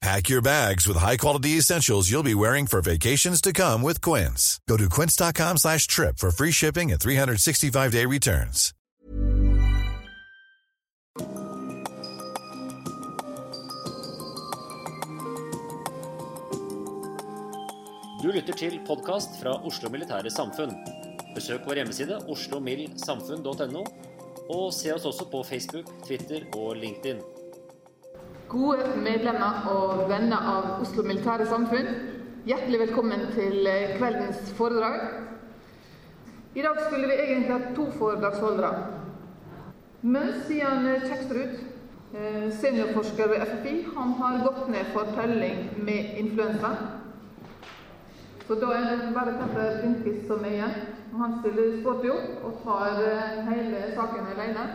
Pack your bags with high-quality essentials you'll be wearing for vacations to come with Quince. Go to quince.com slash trip for free shipping and 365-day returns. Du lytter til podcast fra Oslo Militære Samfunn. Besøk vår hjemmeside oslomildsamfunn.no, og se oss også på Facebook, Twitter og LinkedIn. Gode medlemmer og venner av Oslo Militære Samfunn, hjertelig velkommen til eh, kveldens foredrag. I dag skulle vi egentlig hatt to foredragsholdere. Men Stian Kjeksrud, eh, seniorforsker ved FFI, han har gått ned for telling med influensa. Så da er det bare Petter Lindqvist som er igjen. Han stiller sporty opp og tar eh, hele saken alene.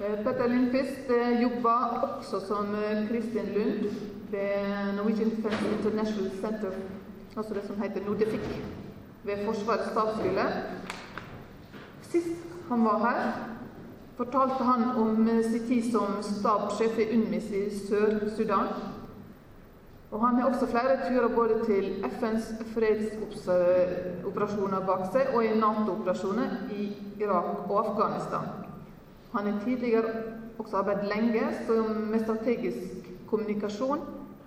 Eh, Petter Lindqvist eh, jobber også som eh, Kristin Lund ved Norwegian Defence International Center, altså det som heter Nordific, ved Forsvarets stabsskole. Sist han var her, fortalte han om sin tid som stabssjef i UNMIS i Sør-Sudan. Og han har også flere turer både til FNs fredsoperasjoner bak seg og i Nato-operasjoner i Irak og Afghanistan. Han har tidligere også arbeidet lenge med strategisk kommunikasjon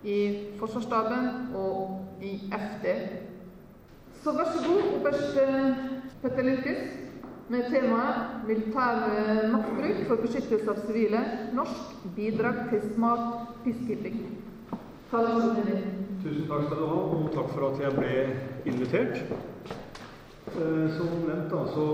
i Forsvarsstaben og i FD. Så vær så god, oberst Petter Lindqvist, med temaet 'Militær maktbruk for beskyttelse av sivile. Norsk bidrag til smart peacekeeping'. Tusen takk skal du ha, og takk for at jeg ble invitert. Eh, Som nevnt da, så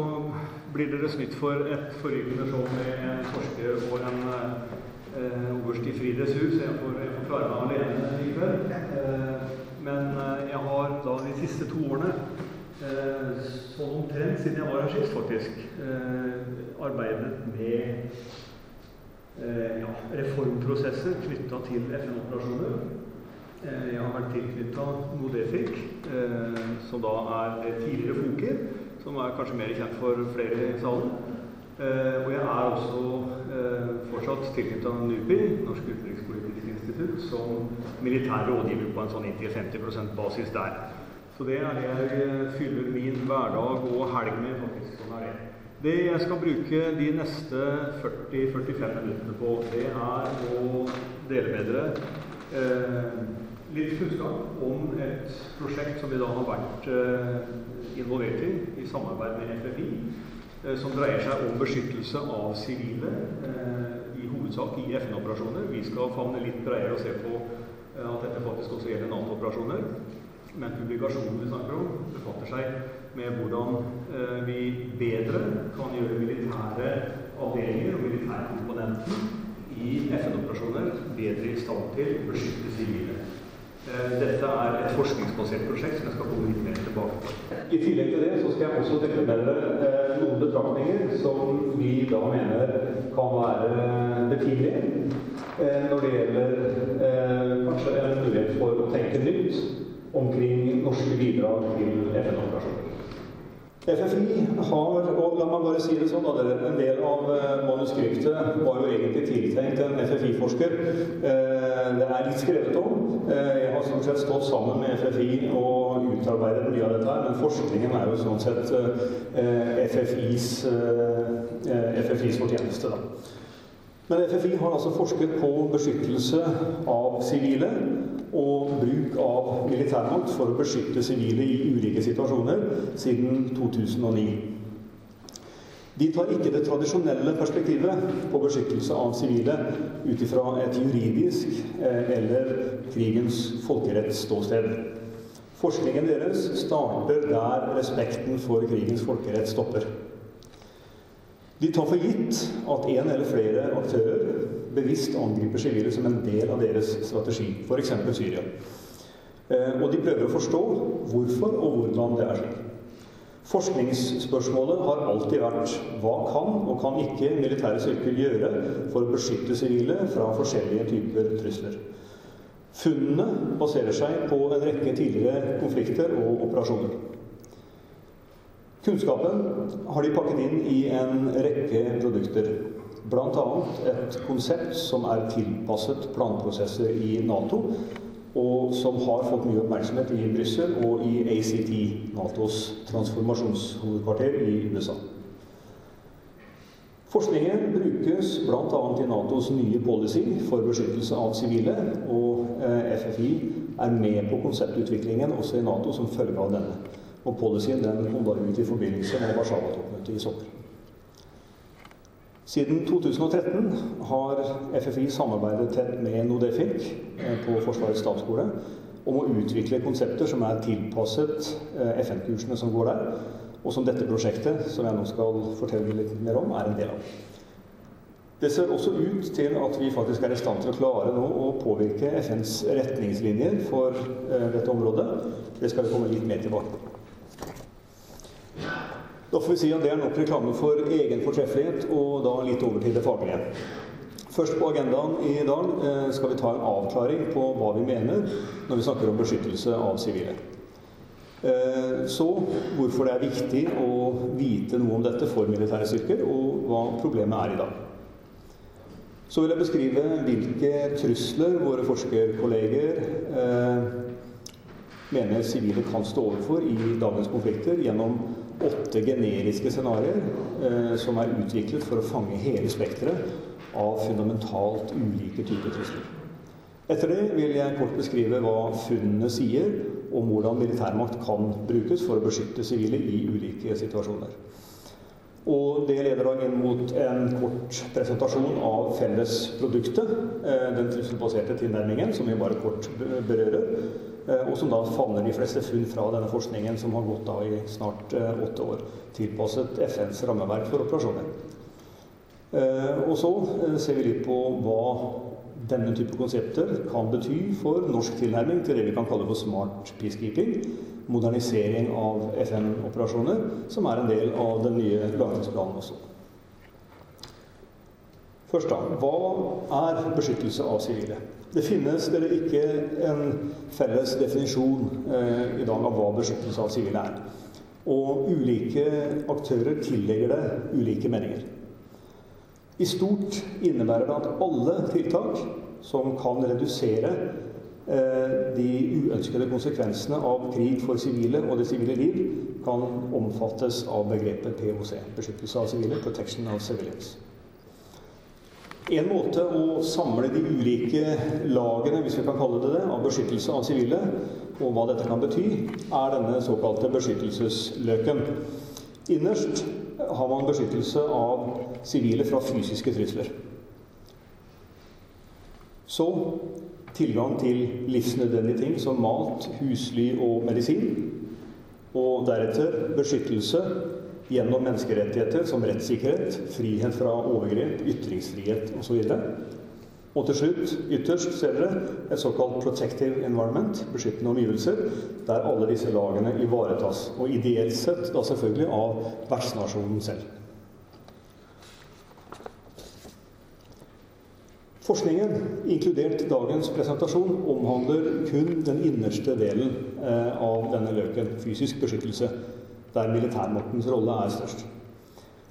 blir dere snytt for et forrykende show med en forsker og en eh, oberst i Frides hus. Jeg får, jeg får klare meg alene i kveld. Eh, men eh, jeg har da de siste to årene, sånn omtrent siden jeg var her sist faktisk, arbeidet med ja, reformprosesser knytta til FN-operasjoner. Eh, Jeg har vært tilknytta Nodefik, eh, som da er tidligere Foker, som er kanskje mer kjent for flere i salen. Eh, Og jeg er også fortsatt tilknytta NUPI, Norsk utenrikspolitisk institutt, som militær rådgiver på en sånn inntil 50% basis der. Så det er det jeg fyller min hverdag og helg med, faktisk. Sånn er det. Det jeg skal bruke de neste 40-45 minuttene på, det er å dele med dere eh, litt kunnskap om et prosjekt som vi da har vært eh, involvert i, i samarbeid med FFI, eh, som dreier seg om beskyttelse av sivile, eh, i hovedsak i FN-operasjoner. Vi skal favne litt bredere og se på eh, at dette faktisk også gjelder Nato-operasjoner. Men publikasjonen vi snakker om, befatter seg med hvordan eh, vi bedre kan gjøre militære avdelinger og militærkomponenten i FN-operasjoner bedre i stand til å beskytte sivile. Eh, Dette er et forskningsbasert prosjekt som jeg skal komme litt mer tilbake til. I tillegg til det så skal jeg også dere eh, noen betraktninger som vi da mener kan være betimelige eh, når det gjelder kanskje en mulighet for å tenke nytt omkring norske bidrag til FN-operasjoner. FFI har, og la meg bare si det sånn, en del av eh, manuskriptet var jo egentlig tiltenkt en FFI-forsker. Eh, det er litt skrevet om. Eh, jeg har stort sett stått sammen med FFI og utarbeidet mye av dette her, men forskningen er jo sånn sett FFIs, FFIs fortjeneste, da. Men FFI har altså forsket på beskyttelse av sivile og bruk av militærmakt for å beskytte sivile i ulike situasjoner siden 2009. De tar ikke det tradisjonelle perspektivet på beskyttelse av sivile ut ifra et juridisk eh, eller krigens folkerettsståsted. Forskningen deres starter der respekten for krigens folkerett stopper. De tar for gitt at en eller flere aktører bevisst angriper sivile som en del av deres strategi, f.eks. Syria. Eh, og de prøver å forstå hvorfor og hvordan det er slik. Forskningsspørsmålet har alltid vært hva kan og kan ikke militære styrker gjøre for å beskytte sivile fra forskjellige typer trusler. Funnene baserer seg på en rekke tidligere konflikter og operasjoner. Kunnskapen har de pakket inn i en rekke produkter. Bl.a. et konsept som er tilpasset planprosesser i Nato, og som har fått mye oppmerksomhet i Brussel og i ACT, Natos transformasjonshovedkvarter i USA. Forskningen brukes bl.a. i Natos nye policy for beskyttelse av sivile, og eh, FFI er med på konseptutviklingen også i Nato som følge av denne. Og policyen den kom da ut i forbindelse med Warszawa-toppmøtet i sommer. Siden 2013 har FFI samarbeidet tett med Nodefik eh, på Forsvarets stabsskole om å utvikle konsepter som er tilpasset eh, FN-kursene som går der, og som dette prosjektet, som jeg nå skal fortelle litt mer om, er en del av. Det ser også ut til at vi faktisk er i stand til å klare nå å påvirke FNs retningslinjer for eh, dette området. Det skal vi komme litt mer tilbake til. Da får vi si at det er nok reklame for egen fortreffelighet, og da litt over til det faglige. Først på agendaen i dag eh, skal vi ta en avklaring på hva vi mener når vi snakker om beskyttelse av sivile. Eh, så hvorfor det er viktig å vite noe om dette for militære styrker, og hva problemet er i dag. Så vil jeg beskrive hvilke trusler våre forskerkolleger eh, mener sivile kan stå overfor i dagens konflikter gjennom åtte generiske scenarioer eh, som er utviklet for å fange hele spekteret av fundamentalt ulike typer trusler. Etter det vil jeg kort beskrive hva funnene sier om hvordan militærmakt kan brukes for å beskytte sivile i ulike situasjoner. Og det leder da inn mot en kort presentasjon av fellesproduktet, eh, den trusselbaserte tilnærmingen, som vi bare kort berører. Eh, og som da favner de fleste funn fra denne forskningen, som har gått da i snart eh, åtte år. Tilpasset FNs rammeverk for operasjoner. Eh, og så ser vi litt på hva denne type konsepter kan bety for norsk tilnærming til det vi kan kalle for smart peacekeeping. Modernisering av FN-operasjoner, som er en del av den nye langtidsplanen også. Først da, Hva er beskyttelse av sivile? Det finnes eller ikke en felles definisjon eh, i dag av hva beskyttelse av sivile er. Og ulike aktører tillegger det ulike meninger. I stort innebærer det at alle tiltak som kan redusere eh, de uønskede konsekvensene av krig for sivile og det sivile liv, kan omfattes av begrepet POC, beskyttelse av sivile, protection of civilians. En måte å samle de ulike lagene hvis vi kan kalle det det, av beskyttelse av sivile, og hva dette kan bety, er denne såkalte beskyttelsesløken. Innerst har man beskyttelse av sivile fra fysiske trusler. Så tilgang til livsnødvendige ting som mat, husly og medisin. Og deretter beskyttelse gjennom menneskerettigheter som rettssikkerhet, frihet fra overgrep, ytringsfrihet osv. Og til slutt, ytterst, ser dere, et såkalt 'protective environment', beskyttende omgivelser, der alle disse lagene ivaretas. Og ideelt sett da selvfølgelig av vertsnasjonen selv. Forskningen, inkludert dagens presentasjon, omhandler kun den innerste delen eh, av denne løken, fysisk beskyttelse. Der militærmaktens rolle er størst.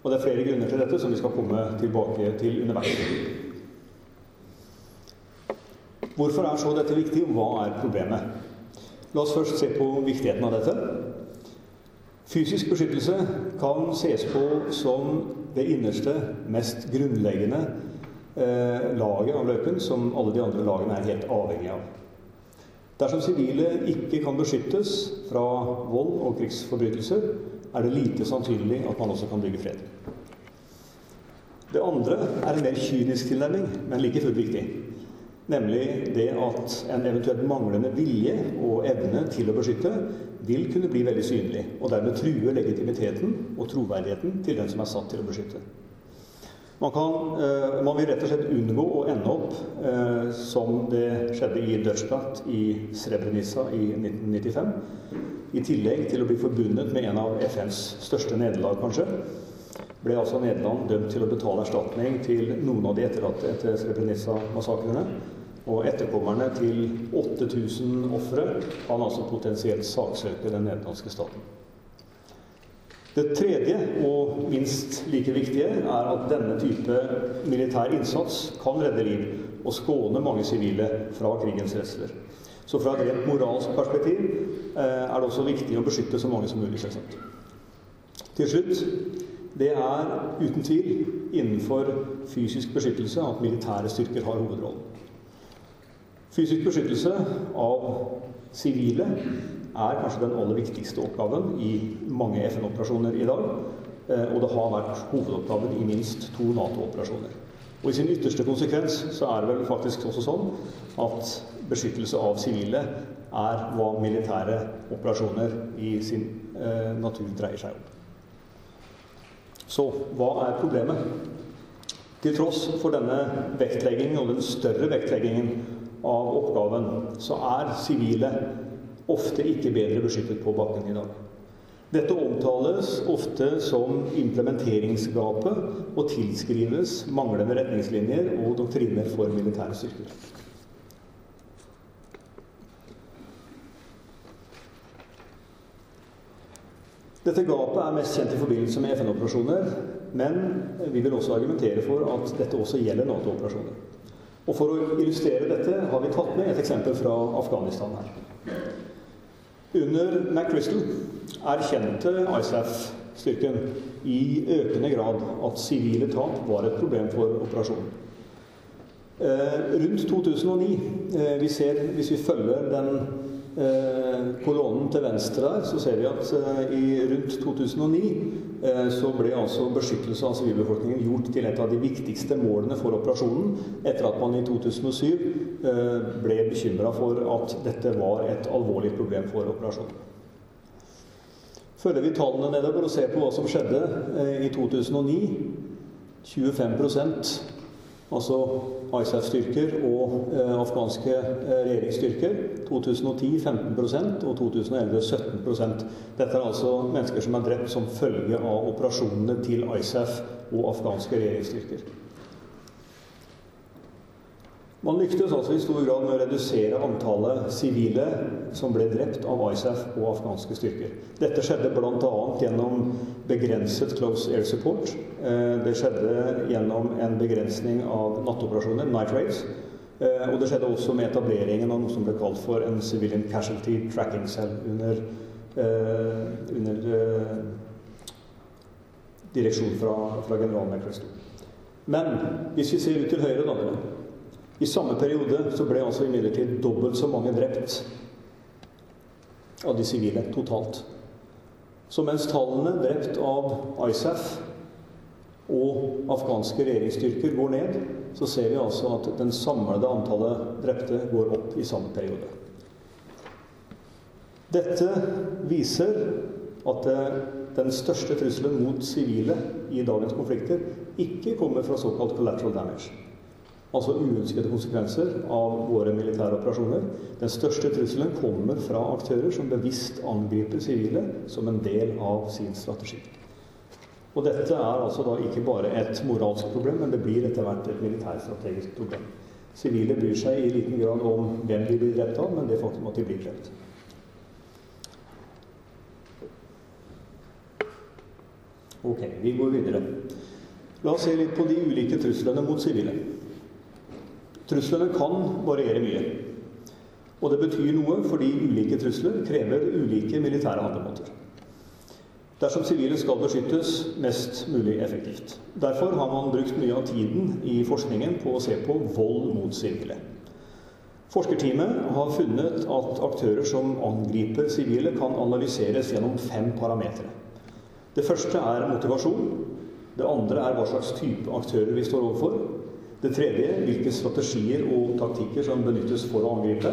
Og det er flere grunner til dette som vi skal komme tilbake til underveis. Hvorfor er så dette viktig, og hva er problemet? La oss først se på viktigheten av dette. Fysisk beskyttelse kan ses på som det innerste, mest grunnleggende eh, laget av løypen som alle de andre lagene er helt avhengig av. Dersom sivile ikke kan beskyttes fra vold og krigsforbrytelser, er det lite sannsynlig at man også kan bygge fred. Det andre er en mer kynisk tilnærming, men like fullt viktig. Nemlig det at en eventuelt manglende vilje og evne til å beskytte vil kunne bli veldig synlig, og dermed true legitimiteten og troverdigheten til den som er satt til å beskytte. Man, kan, eh, man vil rett og slett unngå å ende opp eh, som det skjedde i Dutchbat i Srebrenica i 1995, i tillegg til å bli forbundet med en av FNs største nederlag, kanskje, ble altså Nederland dømt til å betale erstatning til noen av de etterlatte etter Srebrenica-massakrene. Og etterkommerne til 8000 ofre kan altså potensielt saksøke den nederlandske staten. Det tredje, og minst like viktige, er at denne type militær innsats kan redde liv og skåne mange sivile fra krigens redsler. Så fra et rent moralsk perspektiv eh, er det også viktig å beskytte så mange som mulig, selvsagt. Til slutt det er uten tvil innenfor fysisk beskyttelse at militære styrker har hovedrollen. Fysisk beskyttelse av sivile er kanskje den aller viktigste oppgaven i mange FN-operasjoner i dag. Eh, og det har vært hovedoppgaven i minst to Nato-operasjoner. Og i sin ytterste konsekvens så er det vel faktisk også sånn at beskyttelse av sivile er hva militære operasjoner i sin eh, natur dreier seg om. Så hva er problemet? Til tross for denne vektleggingen og den større vektleggingen av oppgaven, så er sivile ofte ikke bedre beskyttet på bakken i dag. Dette omtales ofte som implementeringsgapet og tilskrives manglende retningslinjer og doktriner for militære styrker. Dette gapet er mest kjent i forbindelse med FN-operasjoner, men vi vil også argumentere for at dette også gjelder Nato-operasjoner. Og For å illustrere dette har vi tatt med et eksempel fra Afghanistan her. Under McChrystal erkjente ISAF-styrken i økende grad at sivile tap var et problem for operasjonen. Eh, rundt 2009 eh, Hvis vi følger den kolonnen til venstre her, så ser vi at eh, i rundt 2009 eh, så ble altså beskyttelse av sivilbefolkningen gjort til et av de viktigste målene for operasjonen, etter at man i 2007 eh, ble bekymra for at dette var et alvorlig problem for operasjonen. Følger vi tallene nedover og ser på hva som skjedde eh, i 2009 25 altså ISAF-styrker og eh, afghanske eh, regjeringsstyrker. 2010 15% og 2011 17% Dette er altså mennesker som er drept som følge av operasjonene til ISAF og afghanske regjeringsstyrker. Man lyktes altså i stor grad med å redusere antallet sivile som ble drept av ISAF og afghanske styrker. Dette skjedde bl.a. gjennom begrenset close air support. Eh, det skjedde gjennom en begrensning av nattoperasjoner, night raids. Eh, og det skjedde også med etableringen av noe som ble kalt for en civilian casualty tracking cell under, eh, under direksjon fra, fra general McChrystal. Men hvis vi ser ut til høyre, da i samme periode så ble altså imidlertid dobbelt så mange drept av de sivile totalt. Så mens tallene drept av ISAF og afghanske regjeringsstyrker går ned, så ser vi altså at den samlede antallet drepte går opp i samme periode. Dette viser at den største trusselen mot sivile i dagens konflikter ikke kommer fra såkalt collateral damage altså uønskede konsekvenser av våre militære operasjoner. Den største trusselen kommer fra aktører som bevisst angriper sivile som en del av sin strategi. Og dette er altså da ikke bare et moralsk problem, men det blir etter hvert et militærstrategisk problem. Sivile bryr seg i liten grad om hvem de blir drept av, men det faktum at de blir drept. Ok, vi går videre. La oss se litt på de ulike truslene mot sivile. Truslene kan variere mye. Og det betyr noe fordi ulike trusler krever ulike militære handlemåter. Dersom sivile skal beskyttes mest mulig effektivt. Derfor har man brukt mye av tiden i forskningen på å se på vold mot sivile. Forskerteamet har funnet at aktører som angriper sivile, kan analyseres gjennom fem parametere. Det første er motivasjon. Det andre er hva slags type aktører vi står overfor. Det tredje hvilke strategier og taktikker som benyttes for å angripe.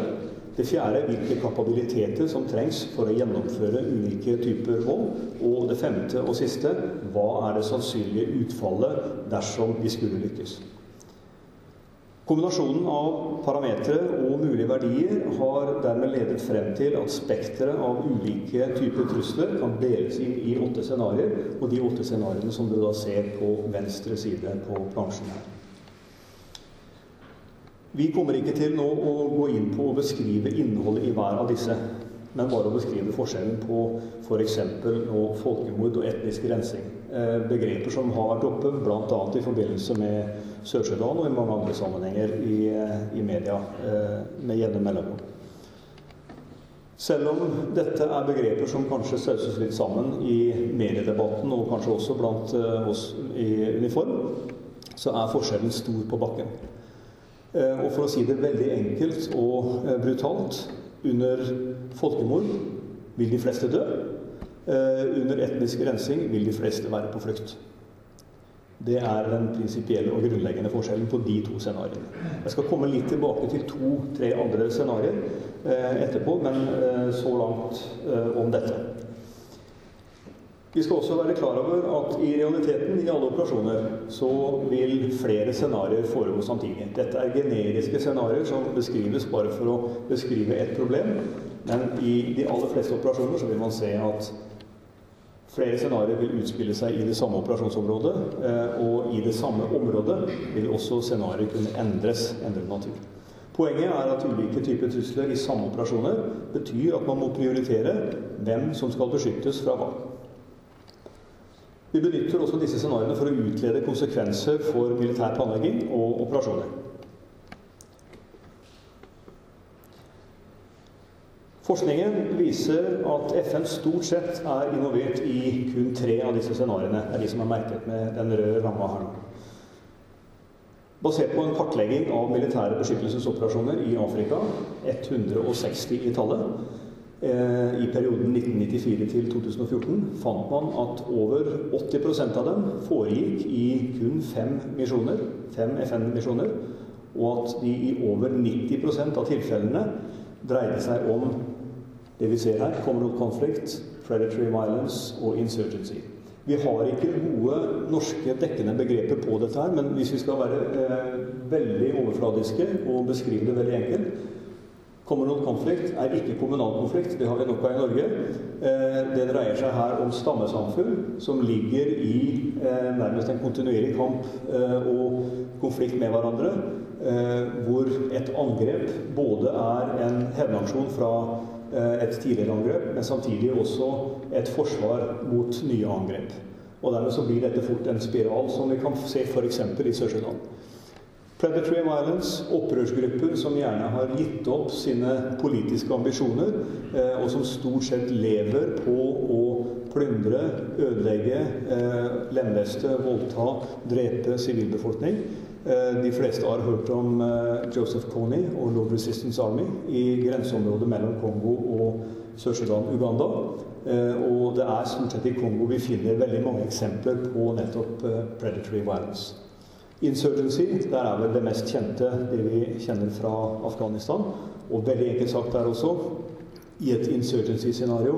Det fjerde hvilke kapabiliteter som trengs for å gjennomføre ulike typer vold. Og det femte og siste hva er det sannsynlige utfallet dersom vi skulle lykkes. Kombinasjonen av parametere og mulige verdier har dermed ledet frem til at spekteret av ulike typer trusler kan deles inn i åtte scenarioer, og de åtte scenarioene som du da ser på venstre side på plansjen her. Vi kommer ikke til nå å gå inn på å beskrive innholdet i hver av disse, men bare å beskrive forskjellen på f.eks. For folkemord og etnisk rensing. Eh, begreper som har vært oppe bl.a. i forbindelse med Sør-Sudan og i mange andre sammenhenger i, eh, i media eh, med jevne mellomrom. Selv om dette er begreper som kanskje sauses litt sammen i mediedebatten, og kanskje også blant oss i uniform, så er forskjellen stor på bakken. Og for å si det veldig enkelt og brutalt under folkemord vil de fleste dø. Under etnisk rensing vil de fleste være på flukt. Det er den prinsipielle og grunnleggende forskjellen på de to scenarioene. Jeg skal komme litt tilbake til to-tre andre scenarioer eh, etterpå, men eh, så langt eh, om dette. Vi skal også være klar over at i realiteten i alle operasjoner så vil flere scenarioer foregå samtidig. Dette er generiske scenarioer som beskrives bare for å beskrive ett problem. Men i de aller fleste operasjoner så vil man se at Flere scenarioer vil utspille seg i det samme operasjonsområdet, eh, og i det samme området vil også scenarioet kunne endres, endre natur. Poenget er at ulike typer trusler i samme operasjoner betyr at man må prioritere hvem som skal beskyttes fra hva. Vi benytter også disse scenarioene for å utlede konsekvenser for militær planlegging og operasjoner. Forskningen viser at FN stort sett er involvert i kun tre av disse scenarioene. Det er de som er merket med den røde ramma her nå. Basert på en kartlegging av militære beskyttelsesoperasjoner i Afrika, 160 i tallet, i perioden 1994 til 2014, fant man at over 80% av dem foregikk i kun fem misjoner, fem FN-misjoner, og at de i over 90% av tilfellene dreide seg om det vi ser her, Commonwealth conflict, predatory violence og insurgency. Vi har ikke gode norske dekkende begreper på dette her, men hvis vi skal være eh, veldig overfladiske og beskrive det veldig enkelt Communal konflikt er ikke kommunal konflikt, det har vi nok av i Norge. Eh, det dreier seg her om stammesamfunn som ligger i eh, nærmest en kontinuerlig kamp eh, og konflikt med hverandre. Hvor et angrep både er en hevnaksjon fra et tidligere angrep, men samtidig også et forsvar mot nye angrep. Og Dermed så blir dette fort en spiral, som vi kan se f.eks. i Sør-Sudan. Predatory violence, opprørsgrupper som gjerne har gitt opp sine politiske ambisjoner, eh, og som stort sett lever på å plyndre, ødelegge, eh, lemleste, voldta, drepe sivilbefolkning. Eh, de fleste har hørt om Joseph Kony og Lord Resistance Army i grenseområdet mellom Kongo og Sør-Sudan, Uganda. Og det er stort sett i Kongo vi finner veldig mange eksempler på nettopp predatory violence. Insurgency, der er vel det mest kjente, det vi kjenner fra Afghanistan. Og veldig enkelt sagt der også, i et insurgency-scenario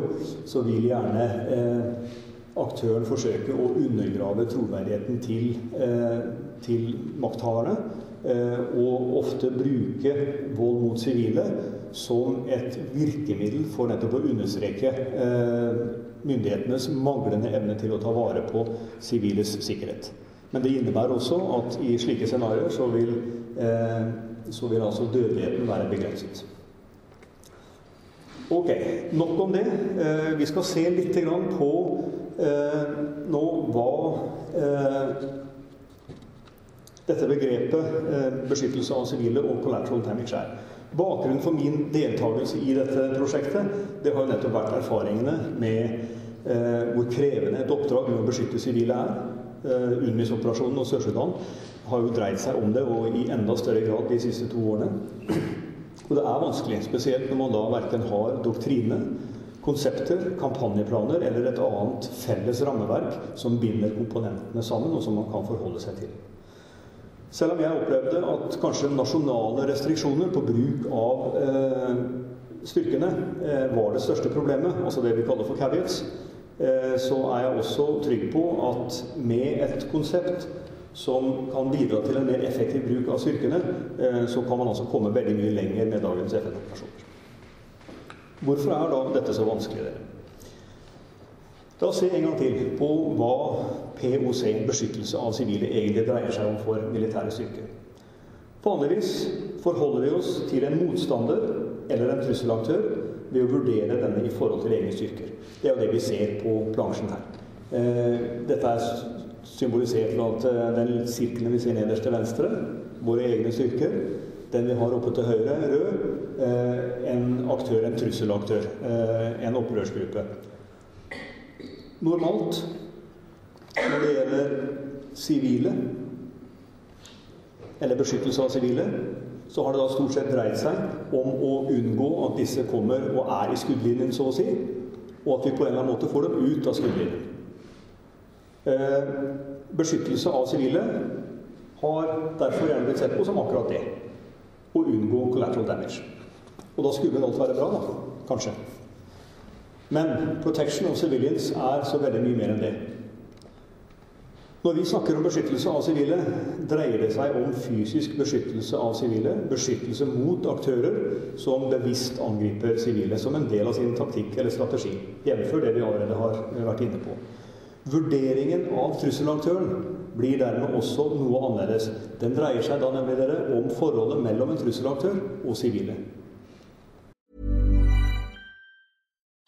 så vil gjerne eh, aktøren forsøke å undergrave troverdigheten til eh, til makthaverne. Eh, og ofte bruke vold mot sivile som et virkemiddel for nettopp å understreke eh, myndighetenes manglende evne til å ta vare på siviles sikkerhet. Men det innebærer også at i slike scenarioer så vil, eh, så vil altså dødeligheten være begrenset. Ok, nok om det. Vi skal se litt på eh, nå hva eh, dette begrepet eh, beskyttelse av sivile og collateral damage er. Bakgrunnen for min deltakelse i dette prosjektet det har jo nettopp vært erfaringene med eh, hvor krevende et oppdrag med å beskytte sivile er. Eh, UNMIS-operasjonen og Sør-Sudan har jo dreid seg om det, og i enda større grad de siste to årene. Og det er vanskelig, spesielt når man da verken har doktrine, konsepter, kampanjeplaner eller et annet felles rammeverk som binder komponentene sammen, og som man kan forholde seg til. Selv om jeg opplevde at kanskje nasjonale restriksjoner på bruk av eh, styrkene eh, var det største problemet, altså det vi kaller for caveats, så er jeg også trygg på at med et konsept som kan bidra til en mer effektiv bruk av styrkene, eh, så kan man altså komme veldig mye lenger med dagens FN-operasjoner. Hvorfor er da dette så vanskelig? Dere? La oss se en gang til på hva POC, beskyttelse av sivile, egentlig dreier seg om for militære styrker. Vanligvis forholder vi oss til en motstander eller en trusselaktør ved å vurdere denne i forhold til egne styrker. Det er jo det vi ser på plansjen her. Eh, dette er symbolisert ved at den sirkelen vi ser nederst til venstre, våre egne styrker. Den vi har oppe til høyre, rød, eh, en aktør, en trusselaktør, eh, en opprørsgruppe. Normalt, når det gjelder sivile, eller beskyttelse av sivile, så har det da stort sett dreid seg om å unngå at disse kommer og er i skuddlinjen, så å si, og at vi på en eller annen måte får dem ut av skuddlinjen. Eh, beskyttelse av sivile har derfor gjerne blitt sett på som akkurat det. Å unngå collateral damage. Og da skulle alt være bra, da. Kanskje. Men protection of civilians er så veldig mye mer enn det. Når vi snakker om beskyttelse av sivile, dreier det seg om fysisk beskyttelse av sivile. Beskyttelse mot aktører som bevisst angriper sivile som en del av sin taktikk eller strategi. Jf. det vi allerede har vært inne på. Vurderingen av trusselaktøren blir dermed også noe annerledes. Den dreier seg da nemlig dere om forholdet mellom en trusselaktør og sivile.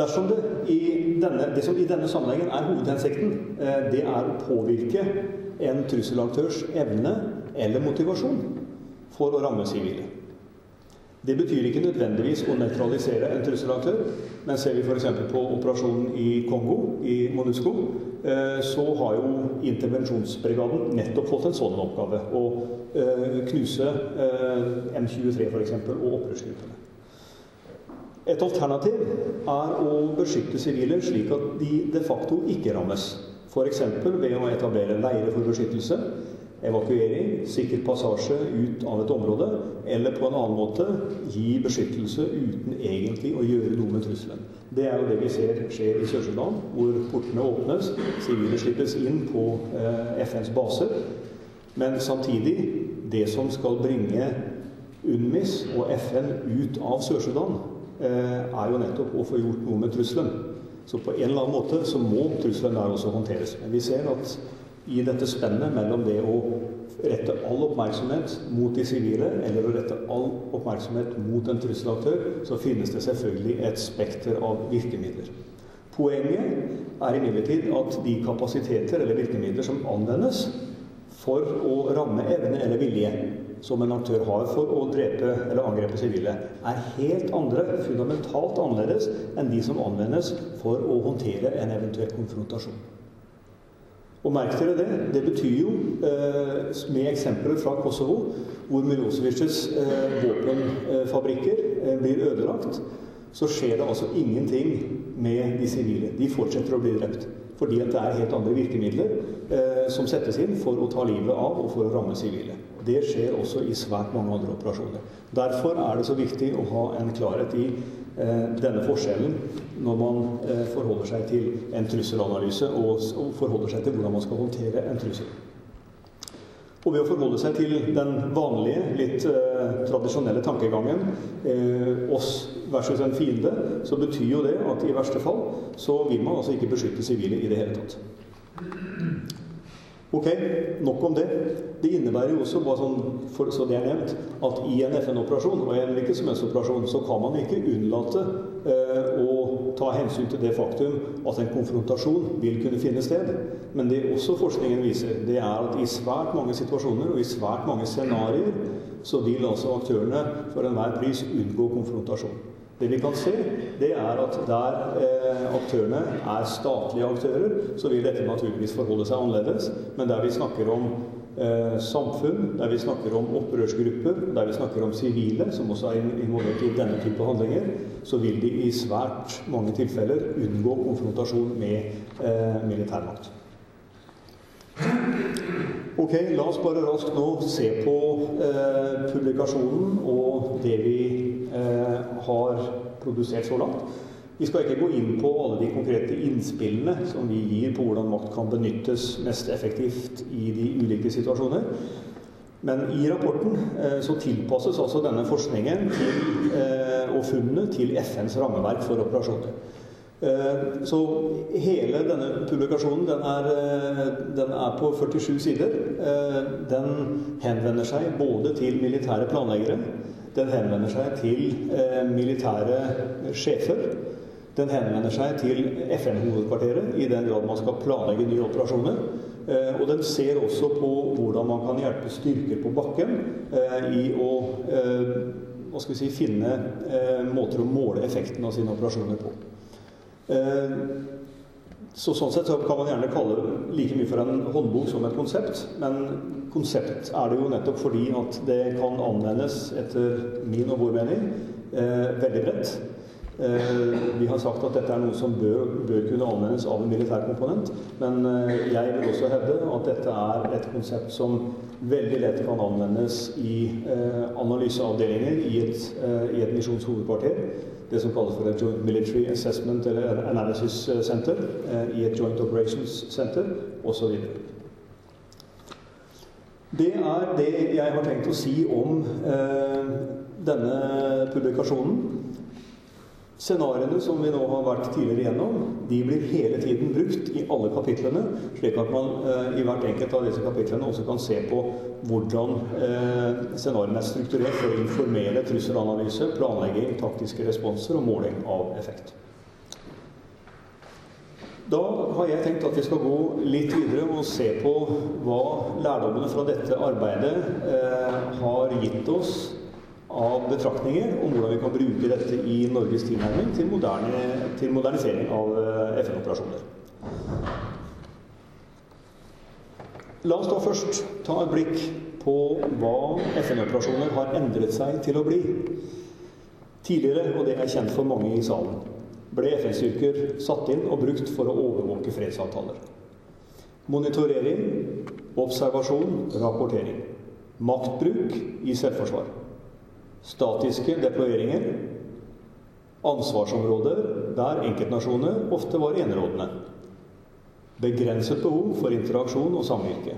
Dersom det, denne, det som i denne sammenhengen er hovedhensikten, eh, det er å påvirke en trusselaktørs evne eller motivasjon for å ramme sivile. Det betyr ikke nødvendigvis å nøytralisere en trusselaktør, men ser vi f.eks. på operasjonen i Kongo, i MONUSCO, eh, så har jo intervensjonsbrigaden nettopp fått en sånn oppgave. Å eh, knuse M23 f.eks. og opprørsgruppene. Et alternativ er å beskytte sivile slik at de de facto ikke rammes. F.eks. ved å etablere leirer for beskyttelse, evakuering, sikker passasje ut av et område, eller på en annen måte gi beskyttelse uten egentlig å gjøre noe med trusselen. Det er jo det vi ser skjer i Sør-Sudan, hvor portene åpnes, sivile slippes inn på eh, FNs baser. Men samtidig, det som skal bringe UNMIS og FN ut av Sør-Sudan, er jo nettopp å få gjort noe med trusselen. Så på en eller annen måte så må trusselen der også håndteres. Men vi ser at i dette spennet mellom det å rette all oppmerksomhet mot de sivile, eller å rette all oppmerksomhet mot en trusselaktør, så finnes det selvfølgelig et spekter av virkemidler. Poenget er imidlertid at de kapasiteter eller virkemidler som anvendes for å ramme evne eller vilje, som en aktør har for å drepe eller angrepe sivile, er helt andre, fundamentalt annerledes enn de som anvendes for å håndtere en eventuell konfrontasjon. Og merk dere det. Det betyr jo, eh, med eksempler fra Kosovo, hvor Milosevic's eh, våpenfabrikker eh, blir ødelagt, så skjer det altså ingenting med de sivile. De fortsetter å bli drept. Fordi at det er helt andre virkemidler eh, som settes inn for å ta livet av og for å ramme sivile. Det skjer også i svært mange andre operasjoner. Derfor er det så viktig å ha en klarhet i eh, denne forskjellen når man eh, forholder seg til en trusselanalyse og, og forholder seg til hvordan man skal håndtere en trussel. Og ved å forholde seg til den vanlige, litt eh, tradisjonelle tankegangen eh, oss versus en fiende, så betyr jo det at i verste fall så vil man altså ikke beskytte sivile i det hele tatt. Ok, nok om det. Det innebærer jo også, bare sånn, for, så det er nevnt, at i en FN-operasjon og i en hvilken som helst operasjon så kan man ikke unnlate eh, å ta hensyn til det faktum at en konfrontasjon vil kunne finne sted. Men det også forskningen viser, det er at i svært mange situasjoner og i svært mange scenarioer så vil altså aktørene for enhver pris unngå konfrontasjon. Det vi kan se, det er at der eh, aktørene er statlige aktører, så vil dette naturligvis forholde seg annerledes. Men der vi snakker om eh, samfunn, der vi snakker om opprørsgrupper, der vi snakker om sivile, som også er involvert i denne type handlinger, så vil de i svært mange tilfeller unngå konfrontasjon med eh, militærmakt. Ok, la oss bare raskt nå se på eh, publikasjonen og det vi eh, har produsert så langt. Vi skal ikke gå inn på alle de konkrete innspillene som vi gir på hvordan makt kan benyttes mest effektivt i de ulike situasjoner. Men i rapporten eh, så tilpasses altså denne forskningen til, eh, og funnene til FNs rammeverk for operasjoner. Eh, så hele denne publikasjonen den er, den er, på 47 sider. Den henvender seg både til militære planleggere, den henvender seg til militære sjefer. Den henvender seg til FN-hovedkvarteret i den grad man skal planlegge nye operasjoner. Og den ser også på hvordan man kan hjelpe styrker på bakken i å hva skal vi si, finne måter å måle effekten av sine operasjoner på. Eh, så sånn sett så kan man gjerne kalle det like mye for en håndbok som et konsept. Men konsept er det jo nettopp fordi at det kan anvendes, etter min og vår mening, eh, veldig bredt. Eh, vi har sagt at dette er noe som bør, bør, kunne anvendes av en militær komponent. Men jeg vil også hevde at dette er et konsept som veldig lett kan anvendes i analyseavdelinger i et, i et misjonshovedkvarter det som kalles for et Joint Military Assessment eller Analysis eh, Center eh, i et Joint Operations Center osv. Det er det jeg har tenkt å si om eh, denne publikasjonen. Scenarioene som vi nå har vært tidligere igjennom, de blir hele tiden brukt i alle kapitlene, slik at man eh, i hvert enkelt av disse kapitlene også kan se på hvordan eh, scenarioene er strukturert for å informere trusselanalyse, planlegging, taktiske responser og måling av effekt. Da har jeg tenkt at vi skal gå litt videre og se på hva lærdommene fra dette arbeidet eh, har gitt oss av betraktninger om hvordan vi kan bruke dette i Norges tilnærming til, moderne, til modernisering av eh, FN-operasjoner. La oss da først ta et blikk på hva FN-operasjoner har endret seg til å bli. Tidligere, og det er kjent for mange i salen, ble FN-styrker satt inn og brukt for å overvåke fredsavtaler. Monitorering, observasjon, rapportering. Maktbruk i selvforsvar. Statiske deployeringer. Ansvarsområder der enkeltnasjoner ofte var enerådende. Begrenset behov for interaksjon og samvirke.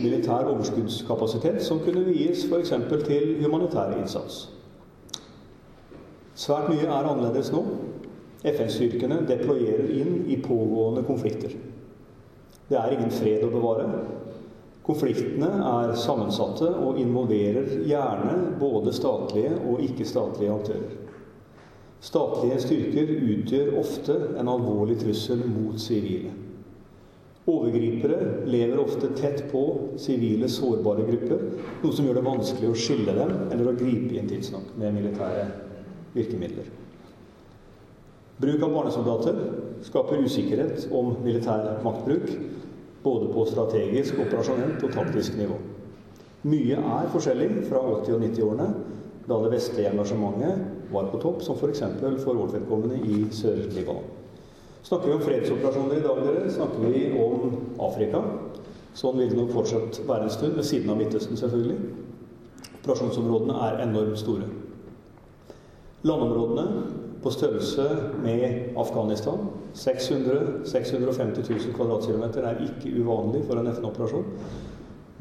Militær overskuddskapasitet som kunne vies f.eks. til humanitær innsats. Svært mye er annerledes nå. FN-styrkene deployerer inn i pågående konflikter. Det er ingen fred å bevare. Konfliktene er sammensatte og involverer gjerne både statlige og ikke-statlige aktører. Statlige styrker utgjør ofte en alvorlig trussel mot sivile. Overgripere lever ofte tett på sivile, sårbare grupper, noe som gjør det vanskelig å skille dem eller å gripe inn tidsnok med militære virkemidler. Bruk av barnesoldater skaper usikkerhet om militær maktbruk, både på strategisk, operasjonelt og taktisk nivå. Mye er forskjellig fra 80- og 90-årene, da det vestlige engasjementet var på topp, som f.eks. For, for vårt vedkommende i Sør-Libanon. Snakker vi om fredsoperasjoner i dag, dere, snakker vi om Afrika. Sånn vil det nok fortsatt være en stund, ved siden av Midtøsten selvfølgelig. Operasjonsområdene er enormt store. Landområdene på størrelse med Afghanistan, 600 650 000 kvadratkilometer, er ikke uvanlig for en FN-operasjon.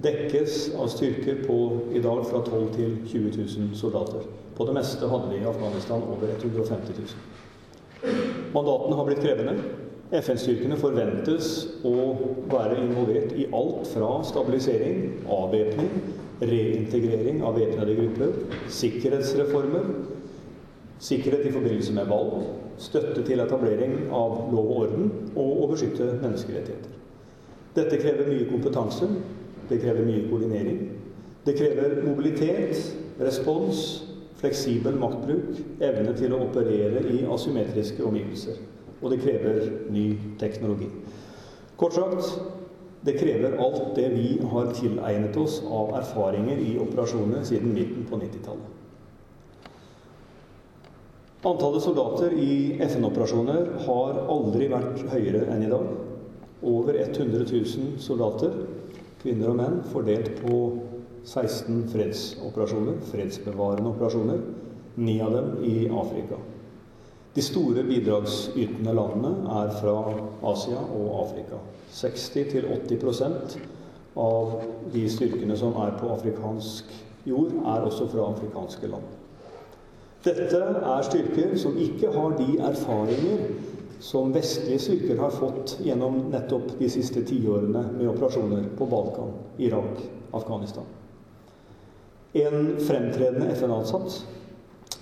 Dekkes av styrker på i dag fra 12 til 20 000 soldater. På det meste hadde vi i Afghanistan over 150 000. Mandatene har blitt krevende. FN-styrkene forventes å være involvert i alt fra stabilisering, avvæpning, reintegrering av væpnede grupper, sikkerhetsreformer, sikkerhet i forbindelse med valg, støtte til etablering av lov og orden og å beskytte menneskerettigheter. Dette krever mye kompetanse, det krever mye koordinering. Det krever mobilitet, respons, fleksibel maktbruk, evne til å operere i asymmetriske omgivelser. Og det krever ny teknologi. Kort sagt det krever alt det vi har tilegnet oss av erfaringer i operasjoner siden midten på 90-tallet. Antallet soldater i FN-operasjoner har aldri vært høyere enn i dag. Over 100 000 soldater, kvinner og menn, fordelt på 16 fredsoperasjoner, fredsbevarende operasjoner, ni av dem i Afrika. De store bidragsytende landene er fra Asia og Afrika. 60-80% av de styrkene som er på afrikansk jord, er også fra afrikanske land. Dette er styrker som ikke har de erfaringer som vestlige styrker har fått gjennom nettopp de siste tiårene med operasjoner på Balkan, Irak, Afghanistan. En fremtredende FN-ansatt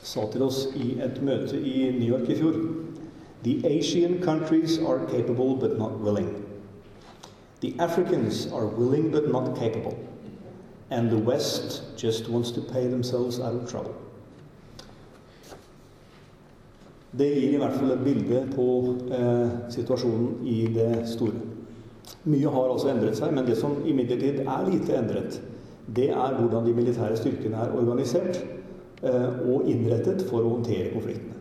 sa til oss i et møte i New York i fjor The Asian countries are capable but not willing. The Africans are willing but not capable. And the West just wants to pay themselves out of trouble. Det gir i hvert fall et bilde på eh, situasjonen i det store. Mye har altså endret seg, men det som imidlertid er lite endret, det er hvordan de militære styrkene er organisert eh, og innrettet for å håndtere konfliktene.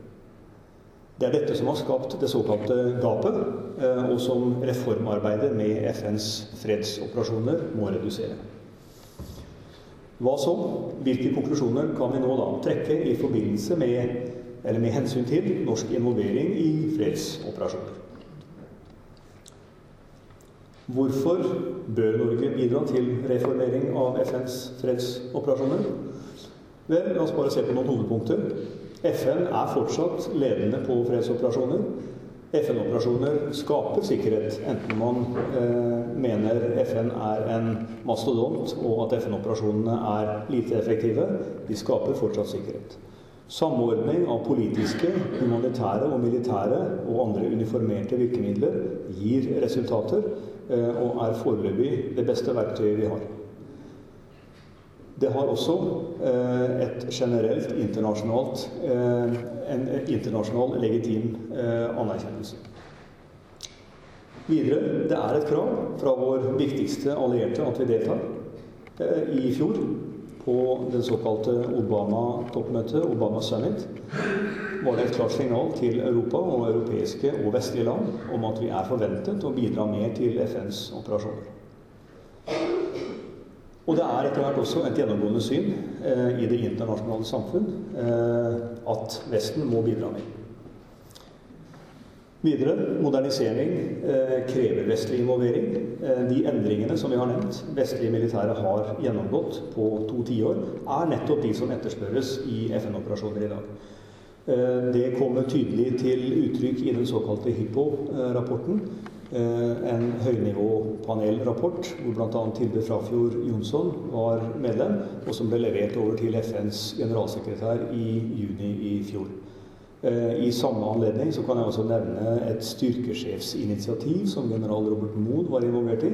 Det er dette som har skapt det såkalte gapet, eh, og som reformarbeidet med FNs fredsoperasjoner må redusere. Hva så? Hvilke konklusjoner kan vi nå da trekke i forbindelse med, eller med hensyn til norsk involvering i fredsoperasjoner? Hvorfor bør Norge bidra til reformering av FNs fredsoperasjoner? Vel, la oss bare se på noen hovedpunkter. FN er fortsatt ledende på fredsoperasjoner. FN-operasjoner skaper sikkerhet, enten man eh, mener FN er en mastodont og at FN-operasjonene er lite effektive. De skaper fortsatt sikkerhet. Samordning av politiske, humanitære og militære og andre uniformerte virkemidler gir resultater. Eh, og er foreløpig det beste verktøyet vi har. Det har også eh, et generelt internasjonalt, eh, en internasjonal legitim anerkjennelse. Videre, det er et krav fra vår viktigste allierte at vi deltar. I fjor, på det såkalte Obama-toppmøtet, Obama Summit, var det et klart signal til Europa og europeiske og vestlige land om at vi er forventet å bidra mer til FNs operasjoner. Og det er etter hvert også et gjennomgående syn eh, i det internasjonale samfunn eh, at Vesten må bidra mer. Videre modernisering eh, krever vestlig involvering. Eh, de endringene som vi har nevnt, vestlige militære har gjennomgått på to tiår, er nettopp de som etterspørres i FN-operasjoner i dag. Eh, det kommer tydelig til uttrykk i den såkalte Hippo-rapporten. Eh, en høynivåpanelrapport hvor bl.a. Tilde Frafjord Jonsson var medlem, og som ble levert over til FNs generalsekretær i juni i fjor. I samme anledning så kan jeg også nevne et styrkesjefsinitiativ som general Robert Mood var involvert i,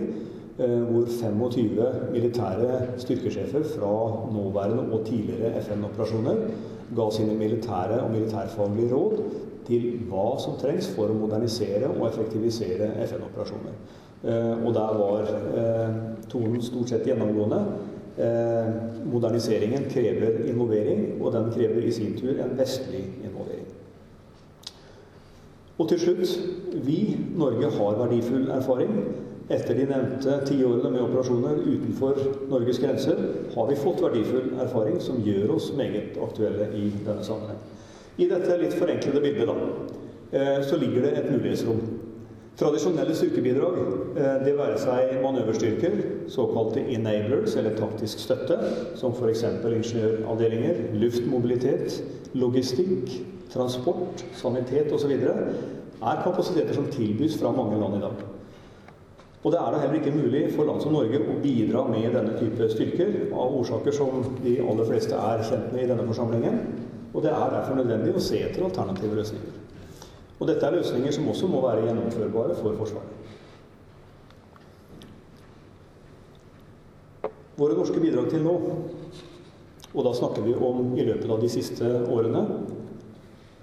hvor 25 militære styrkesjefer fra nåværende og tidligere FN-operasjoner ga sine militære og militærfaglige råd til hva som trengs for å modernisere og effektivisere FN-operasjoner. Og der var tonen stort sett gjennomgående. Moderniseringen krever involvering, og den krever i sin tur en vestlig involvering. Og til slutt vi, Norge, har verdifull erfaring. Etter de nevnte tiårene med operasjoner utenfor Norges grenser har vi fått verdifull erfaring som gjør oss meget aktuelle i denne sammenheng. I dette litt forenklede bildet da, så ligger det et mulighetsrom. Tradisjonelle styrkebidrag, det være seg manøverstyrker, såkalte enablers eller taktisk støtte, som f.eks. ingeniøravdelinger, luftmobilitet, logistikk, transport, sanitet osv., er kapasiteter som tilbys fra mange land i dag. Og det er da heller ikke mulig for land som Norge å bidra med denne type styrker, av årsaker som de aller fleste er kjent med i denne forsamlingen. Og det er derfor nødvendig å se etter alternative løsninger. Og dette er løsninger som også må være gjennomførbare for Forsvaret. Våre norske bidrag til nå, og da snakker vi om i løpet av de siste årene,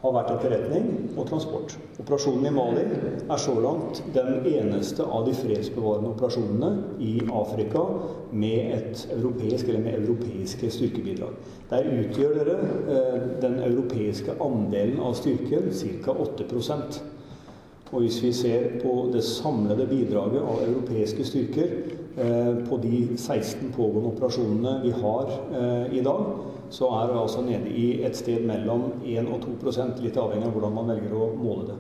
har vært etterretning og transport. Operasjonen i Mali er så langt den eneste av de fredsbevarende operasjonene i Afrika med et europeisk eller med europeiske styrkebidrag. Der utgjør dere eh, den europeiske andelen av styrken ca. 8% Og hvis vi ser på det samlede bidraget av europeiske styrker eh, på de 16 pågående operasjonene vi har eh, i dag, så er vi altså nede i et sted mellom 1 og 2% litt avhengig av hvordan man velger å måle det.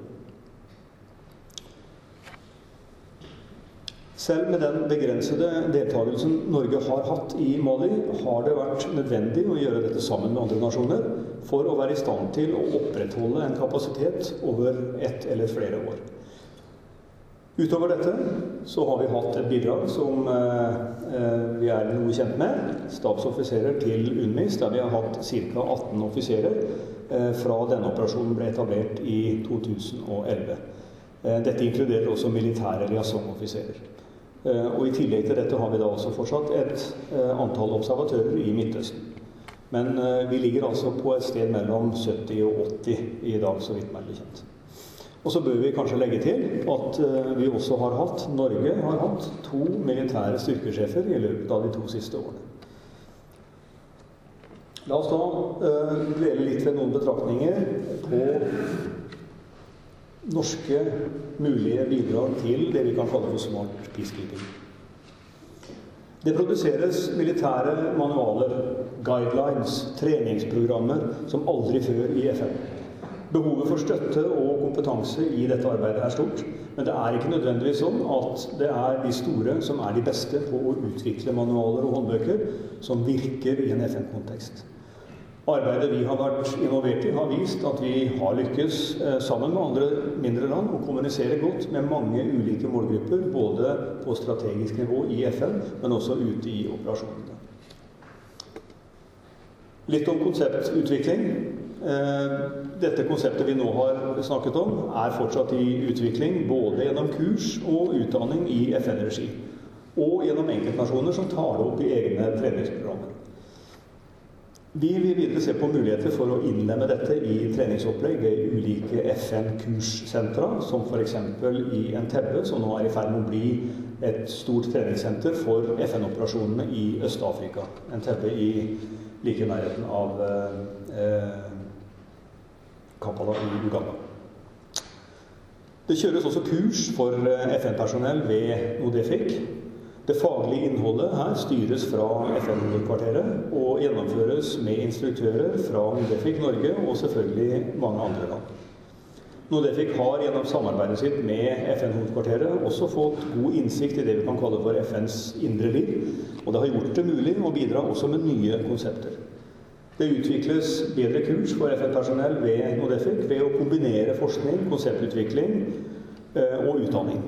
Selv med den begrensede deltakelsen Norge har hatt i Mali, har det vært nødvendig å gjøre dette sammen med andre nasjoner for å være i stand til å opprettholde en kapasitet over ett eller flere år. Utover dette så har vi hatt et bidrag som eh, vi er noe kjent med. Stabsoffiserer til UNMIS, der vi har hatt ca. 18 offiserer eh, fra denne operasjonen ble etablert i 2011. Eh, dette inkluderer også militære liaisonoffiserer. Eh, og I tillegg til dette har vi da også fortsatt et eh, antall observatører i Midtøsten. Men eh, vi ligger altså på et sted mellom 70 og 80 i dag, så vidt meg bekjent. kjent. Og så bør vi kanskje legge til at uh, vi også har hatt, Norge har hatt, to militære styrkesjefer i løpet av de to siste årene. La oss da uh, dvele litt ved noen betraktninger på norske mulige bidrag til det vi kan kalle for smart peacekeeping. Det produseres militære manualer, guidelines, treningsprogrammer som aldri før i FN. Behovet for støtte og kompetanse i dette arbeidet er stort. Men det er ikke nødvendigvis sånn at det er de store som er de beste på å utvikle manualer og håndbøker som virker i en FN-kontekst. Arbeidet vi har vært involvert i, har vist at vi har lykkes eh, sammen med andre mindre land å kommunisere godt med mange ulike målgrupper, både på strategisk nivå i FN, men også ute i operasjonene. Litt om konseptutvikling. Eh, dette konseptet vi nå har snakket om, er fortsatt i utvikling, både gjennom kurs og utdanning i FN-regi. Og gjennom enkeltnasjoner som tar det opp i egne treningsprogrammer. Vi vil videre se på muligheter for å innlemme dette i treningsopplegg ved ulike FN-kurssentra, som f.eks. i Entebbe, som nå er i ferd med å bli et stort treningssenter for FN-operasjonene i Øst-Afrika. Entebbe i like nærheten av eh, Kampala i Uganda. Det kjøres også kurs for eh, FN-personell ved Nodefik. Det faglige innholdet her styres fra FN-hovedkvarteret og gjennomføres med instruktører fra Nodefik Norge og selvfølgelig mange andre land. Nodefik har gjennom samarbeidet sitt med FN-hovedkvarteret også fått god innsikt i det vi kan kalle for FNs indre liv, og det har gjort det mulig å bidra også med nye konsepter. Det utvikles bedre kurs for FN-personell ved NODEFIC ved å kombinere forskning, konseptutvikling eh, og utdanning.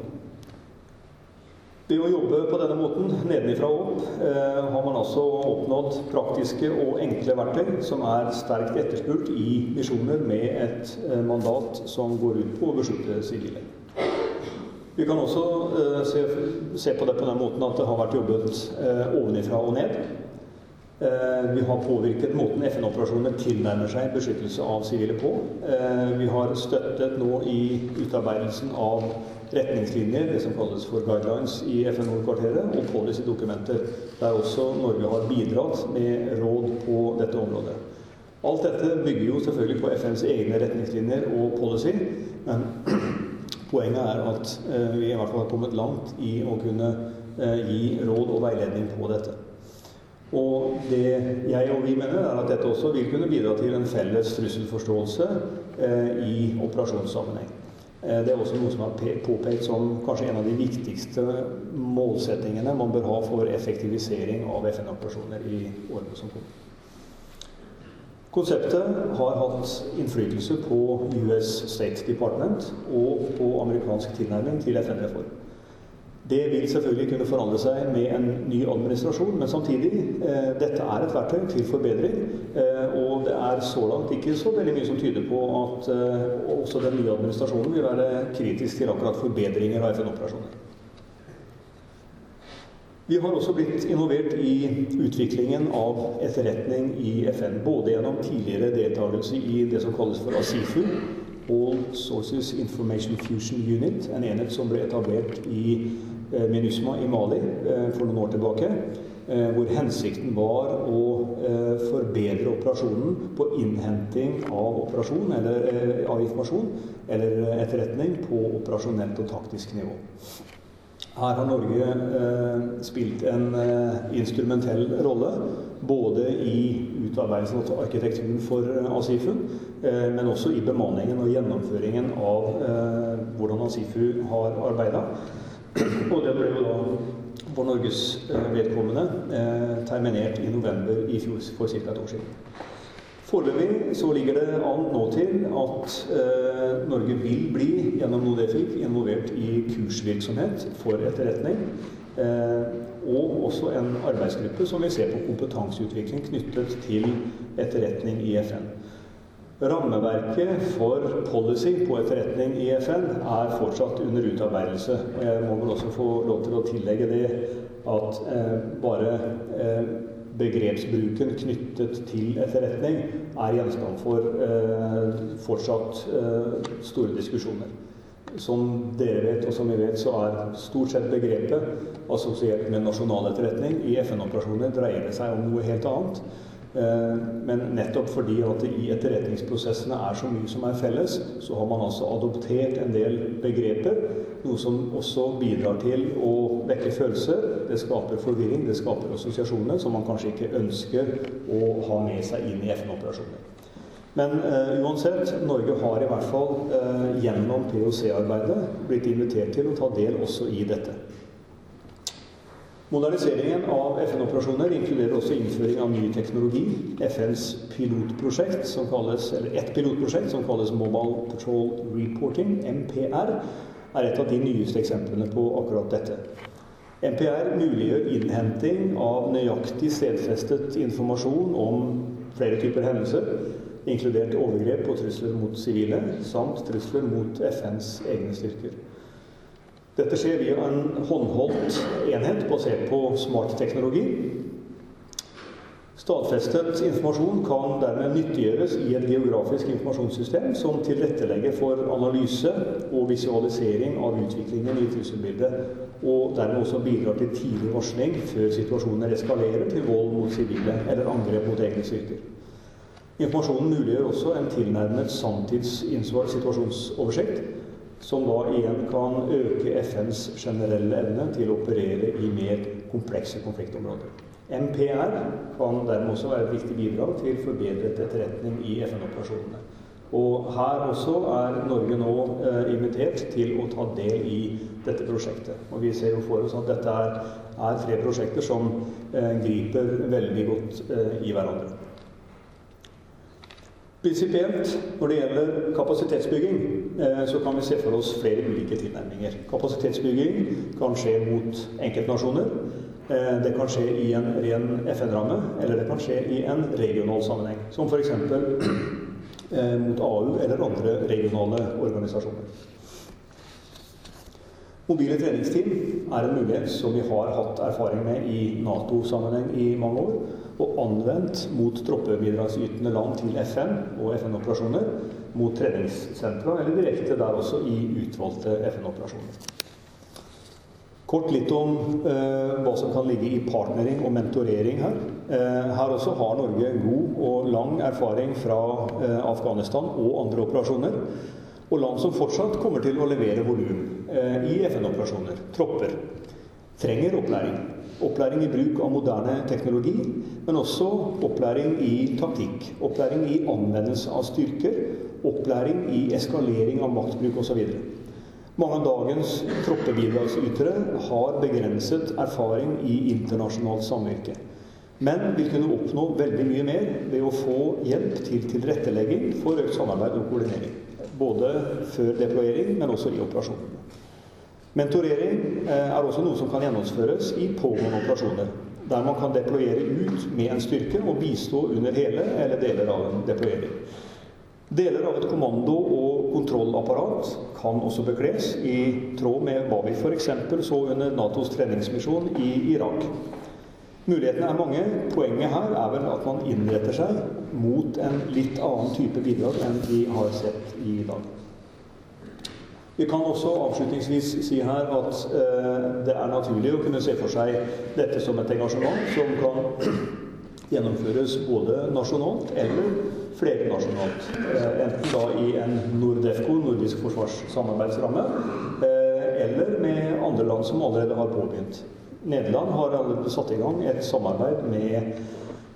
Ved å jobbe på denne måten, nedenifra og opp, eh, har man altså oppnådd praktiske og enkle verktøy som er sterkt etterspurt i misjoner med et eh, mandat som går ut på å beskytte sivile. Vi kan også se, på det på den måten at det har vært jobbet ovenifra og ned. Eh, vi har påvirket måten FN-operasjonene tilnærmer seg beskyttelse av sivile på. Eh, vi har støttet nå i utarbeidelsen av retningslinjer, det som kalles for guidelines i FN-hovedkvarteret, og policydokumenter, der også Norge har bidratt med råd på dette området. Alt dette bygger jo selvfølgelig på FNs egne retningslinjer og policy, men poenget er at eh, vi i hvert fall har kommet langt i å kunne gi råd og veiledning på dette. Og det jeg og vi mener, er at dette også vil kunne bidra til en felles trusselforståelse eh, i operasjonssammenheng. Eh, det er også noe som er påpekt som kanskje en av de viktigste målsettingene man bør ha for effektivisering av FN-operasjoner i årene som kommer. Konseptet har hatt innflytelse på US State Department og på amerikansk tilnærming til FN-reform. Det vil selvfølgelig kunne forandre seg med en ny administrasjon, men samtidig eh, dette er et verktøy til forbedring. Eh, og det er så langt ikke så veldig mye som tyder på at eh, også den nye administrasjonen vil være kritisk til akkurat forbedringer av FN-operasjoner. Vi har også blitt involvert i utviklingen av etterretning i FN. Både gjennom tidligere deltakelse i det som kalles for ASIFU, All Sources Information Fusion Unit, en enhet som ble etablert i MINUSMA i Mali eh, for noen år tilbake. Eh, hvor hensikten var å forbedre operasjonen på innhenting av operasjon, eller av informasjon eller etterretning på operasjonelt og taktisk nivå. Her har Norge eh, spilt en eh, instrumentell rolle. Både i utarbeidelsen av arkitekturen for ASIFU, eh, men også i bemanningen og gjennomføringen av hvordan ASIFU har arbeida. Og det ble jo da for Norges eh, vedkommende eh, terminert i november i fjor, for ca. et år siden. Foreløpig så ligger det an nå til at eh, Norge vil bli gjennom Nodefik, involvert i kursvirksomhet for etterretning. Og også en arbeidsgruppe som vil se på kompetanseutvikling knyttet til etterretning i FN. Rammeverket for policy på etterretning i FN er fortsatt under utarbeidelse. Og jeg må vel også få lov til å tillegge det at eh, bare eh, begrepsbruken knyttet til etterretning er gjenstand for eh, fortsatt eh, store diskusjoner. Som dere vet, og som vi vet, så er stort sett begrepet assosiert med nasjonal etterretning. I FN-operasjoner dreier det seg om noe helt annet. Eh, men nettopp fordi at i etterretningsprosessene er så mye som er felles, så har man altså adoptert en del begreper. Noe som også bidrar til å vekke følelser. Det skaper forvirring, det skaper assosiasjoner som man kanskje ikke ønsker å ha med seg inn i FN-operasjoner. Men uh, uansett, Norge har i hvert fall uh, gjennom POC-arbeidet blitt invitert til å ta del også i dette. Moderniseringen av FN-operasjoner inkluderer også innføring av ny teknologi. FNs pilotprosjekt, som kalles, eller ett pilotprosjekt som kalles Mobile Patrol Reporting, MPR, er et av de nyeste eksemplene på akkurat dette. MPR muliggjør innhenting av nøyaktig stedfestet informasjon om flere typer hendelser, inkludert overgrep og trusler mot sivile, samt trusler mot FNs egne styrker. Dette skjer via en håndholdt enhet basert på smart teknologi. Stadfestet informasjon kan dermed nyttiggjøres i et geografisk informasjonssystem som tilrettelegger for analyse og visualisering av utviklingen i trusselbildet, og dermed også bidrar til tidlig varsling før situasjoner eskalerer til vold mot sivile eller angrep mot egne styrker. Informasjonen muliggjør også en tilnærmet sanntidsinnsvart situasjonsoversikt som da igjen kan øke FNs generelle evne til å operere i mer komplekse konfliktområder. MPR kan dermed også være et viktig bidrag til forbedret etterretning i FN-operasjonene. Og her også er Norge nå eh, invitert til å ta del i dette prosjektet. Og vi ser jo for oss at dette er, er tre prosjekter som eh, griper veldig godt eh, i hverandre. Prinsipielt, når det gjelder kapasitetsbygging, så kan vi se for oss flere ulike tilnærminger. Kapasitetsbygging kan skje mot enkeltnasjoner. Det kan skje i en ren FN-ramme, eller det kan skje i en regional sammenheng. Som f.eks. mot AU eller andre regionale organisasjoner. Mobile treningsteam er en mulighet som vi har hatt erfaring med i Nato-sammenheng i mange år, og anvendt mot troppebidragsytende land til FN og FN-operasjoner, mot treningssentra, eller direkte der også i utvalgte FN-operasjoner. Kort litt om eh, hva som kan ligge i partnering og mentorering her. Eh, her også har Norge god og lang erfaring fra eh, Afghanistan og andre operasjoner og land som fortsatt kommer til å levere volum eh, i FN-operasjoner, tropper, trenger opplæring. Opplæring i bruk av moderne teknologi, men også opplæring i taktikk. Opplæring i anvendelse av styrker, opplæring i eskalering av maktbruk osv. Mange av dagens troppebidragsytere har begrenset erfaring i internasjonalt samvirke. Men vil kunne oppnå veldig mye mer ved å få hjelp til tilrettelegging for økt samarbeid og koordinering. Både før deployering, men også i operasjonene. Mentorering eh, er også noe som kan gjennomføres i pågående operasjoner. Der man kan deployere ut med en styrke og bistå under hele eller deler av en deployering. Deler av et kommando- og kontrollapparat kan også bekles, i tråd med hva vi f.eks. så under Natos treningsmisjon i Irak. Mulighetene er mange. Poenget her er vel at man innretter seg mot en litt annen type bidrag enn vi har sett i dag. Vi kan også avslutningsvis si her at eh, det er naturlig å kunne se for seg dette som et engasjement som kan gjennomføres både nasjonalt eller flernasjonalt. Eh, enten da i en Nordefco, nordisk forsvarssamarbeidsramme, eh, eller med andre land som allerede har påbegynt. Nederland har allerede satt i gang et samarbeid med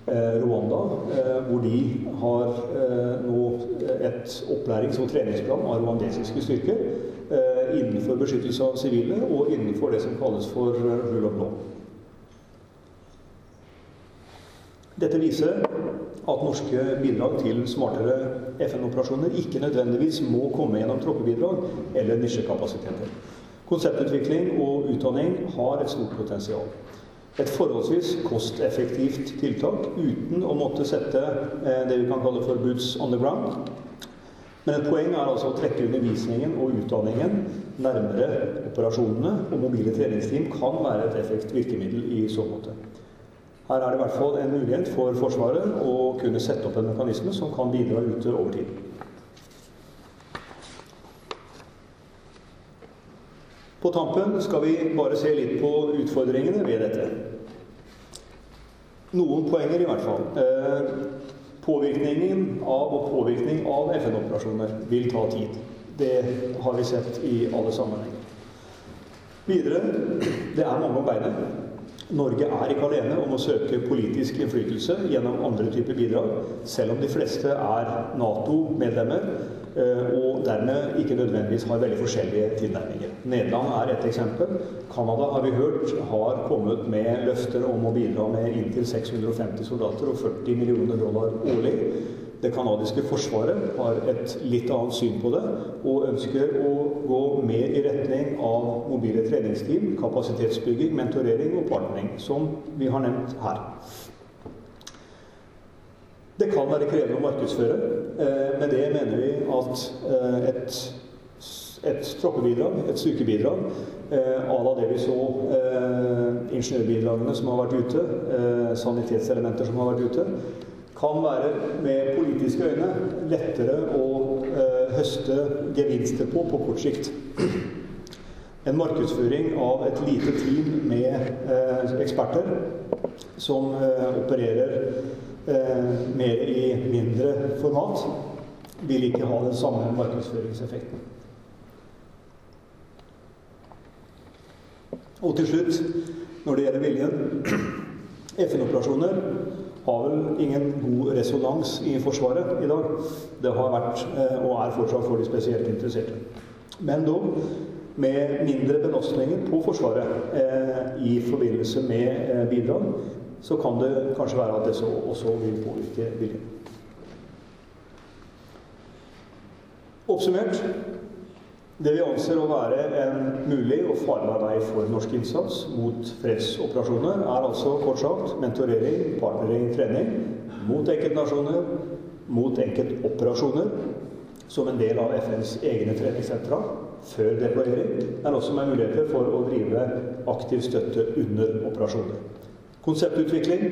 Rwanda, eh, hvor de har eh, nå et opplærings- og treningsprogram av rwandesiske styrker innenfor beskyttelse av sivile og innenfor det som kalles for rule of law. Dette viser at norske bidrag til smartere FN-operasjoner ikke nødvendigvis må komme gjennom troppebidrag eller nisjekapasiteter. Konseptutvikling og utdanning har et stort potensial. Et forholdsvis kosteffektivt tiltak uten å måtte sette eh, det vi kan kalle for boots on the ground. Men et poeng er altså å trekke undervisningen og utdanningen nærmere operasjonene, og mobile treningsteam kan være et effektivt virkemiddel i så måte. Her er det i hvert fall en mulighet for Forsvaret å kunne sette opp en mekanisme som kan bidra ute over tid. På tampen skal vi bare se litt på utfordringene ved dette. Noen poenger, i hvert fall. Eh, påvirkningen av og påvirkning av FN-operasjoner vil ta tid. Det har vi sett i alle sammenhenger. Videre det er mange om beinet. Norge er ikke alene om å søke politisk innflytelse gjennom andre typer bidrag, selv om de fleste er Nato-medlemmer og dermed ikke nødvendigvis har veldig forskjellige tilnærminger. Nederland er et eksempel. Canada har vi hørt har kommet med løfter om å bidra med inntil 650 soldater og 40 millioner dollar årlig. Det canadiske forsvaret har et litt annet syn på det og ønsker å gå mer i retning av mobile treningsteam, kapasitetsbygging, mentorering og partnering, som vi har nevnt her. Det kan være krevende å markedsføre. Eh, med det mener vi at eh, et, et troppebidrag, et styrkebidrag, eh, à la det vi så ingeniørbidragene som har vært ute, sanitetselementer som har vært ute, kan være med politiske øyne lettere å høste gevinster på på kort sikt. En markedsføring av et lite team med eksperter som opererer mer i mindre format, vil ikke ha den samme markedsføringseffekten. Og til slutt, når det gjelder viljen FN-operasjoner har vel ingen god resonans i Forsvaret i dag. Det har vært, eh, og er fortsatt for de spesielt interesserte. Men dog med mindre belastninger på Forsvaret eh, i forbindelse med eh, bidrag, så kan det kanskje være at det også vil påvirke viljen. Oppsummert Det vi anser å være en mulig og farbar vei for norsk innsats mot fredsoperasjoner, er altså kort sagt mentorering, partnering, trening mot enkeltnasjoner, mot enkeltoperasjoner, som en del av FNs egne treningssentra før deployering, men også med muligheter for å drive aktiv støtte under operasjoner. Konseptutvikling,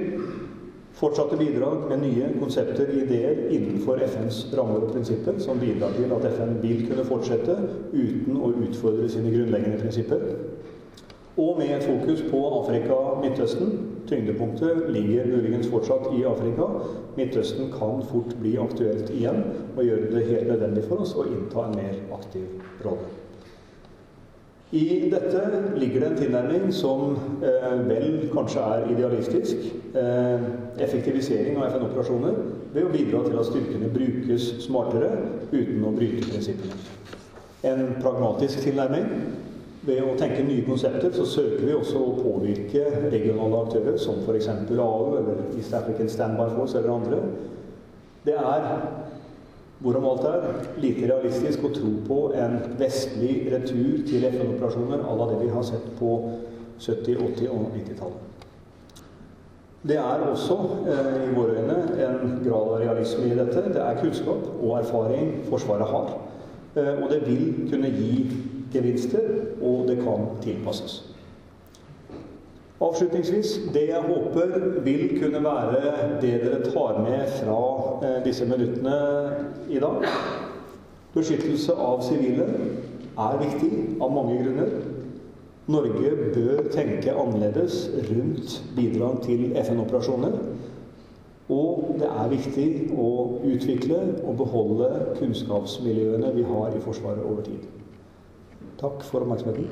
fortsatte bidrag med nye konsepter og ideer innenfor FNs rammer og prinsipper, som bidrar til at FN vil kunne fortsette uten å utfordre sine grunnleggende prinsipper. Og med et fokus på Afrika-Midtøsten. Tyngdepunktet ligger muligens fortsatt i Afrika. Midtøsten kan fort bli aktuelt igjen, og gjøre det helt nødvendig for oss å innta en mer aktiv rolle. I dette ligger det en tilnærming som eh, vel kanskje er idealistisk. Eh, effektivisering av FN-operasjoner ved å bidra til at styrkene brukes smartere uten å bryte prinsippene. En pragmatisk tilnærming. Ved å tenke nye konsepter så søker vi også å påvirke regionale aktører, som f.eks. AU eller East African Standby Force eller andre. Det er Hvorom alt er lite realistisk å tro på en vestlig retur til FN-operasjoner à la det vi har sett på 70-, 80- og 90-tallet. Det er også eh, i våre øyne en grad av realisme i dette. Det er kunnskap og erfaring Forsvaret har. Eh, og det vil kunne gi gevinster, og det kan tilpasses. Avslutningsvis, det jeg håper vil kunne være det dere tar med fra eh, disse minuttene i dag Beskyttelse av sivile er viktig av mange grunner. Norge bør tenke annerledes rundt bidrag til FN-operasjoner. Og det er viktig å utvikle og beholde kunnskapsmiljøene vi har i Forsvaret over tid. Takk for oppmerksomheten.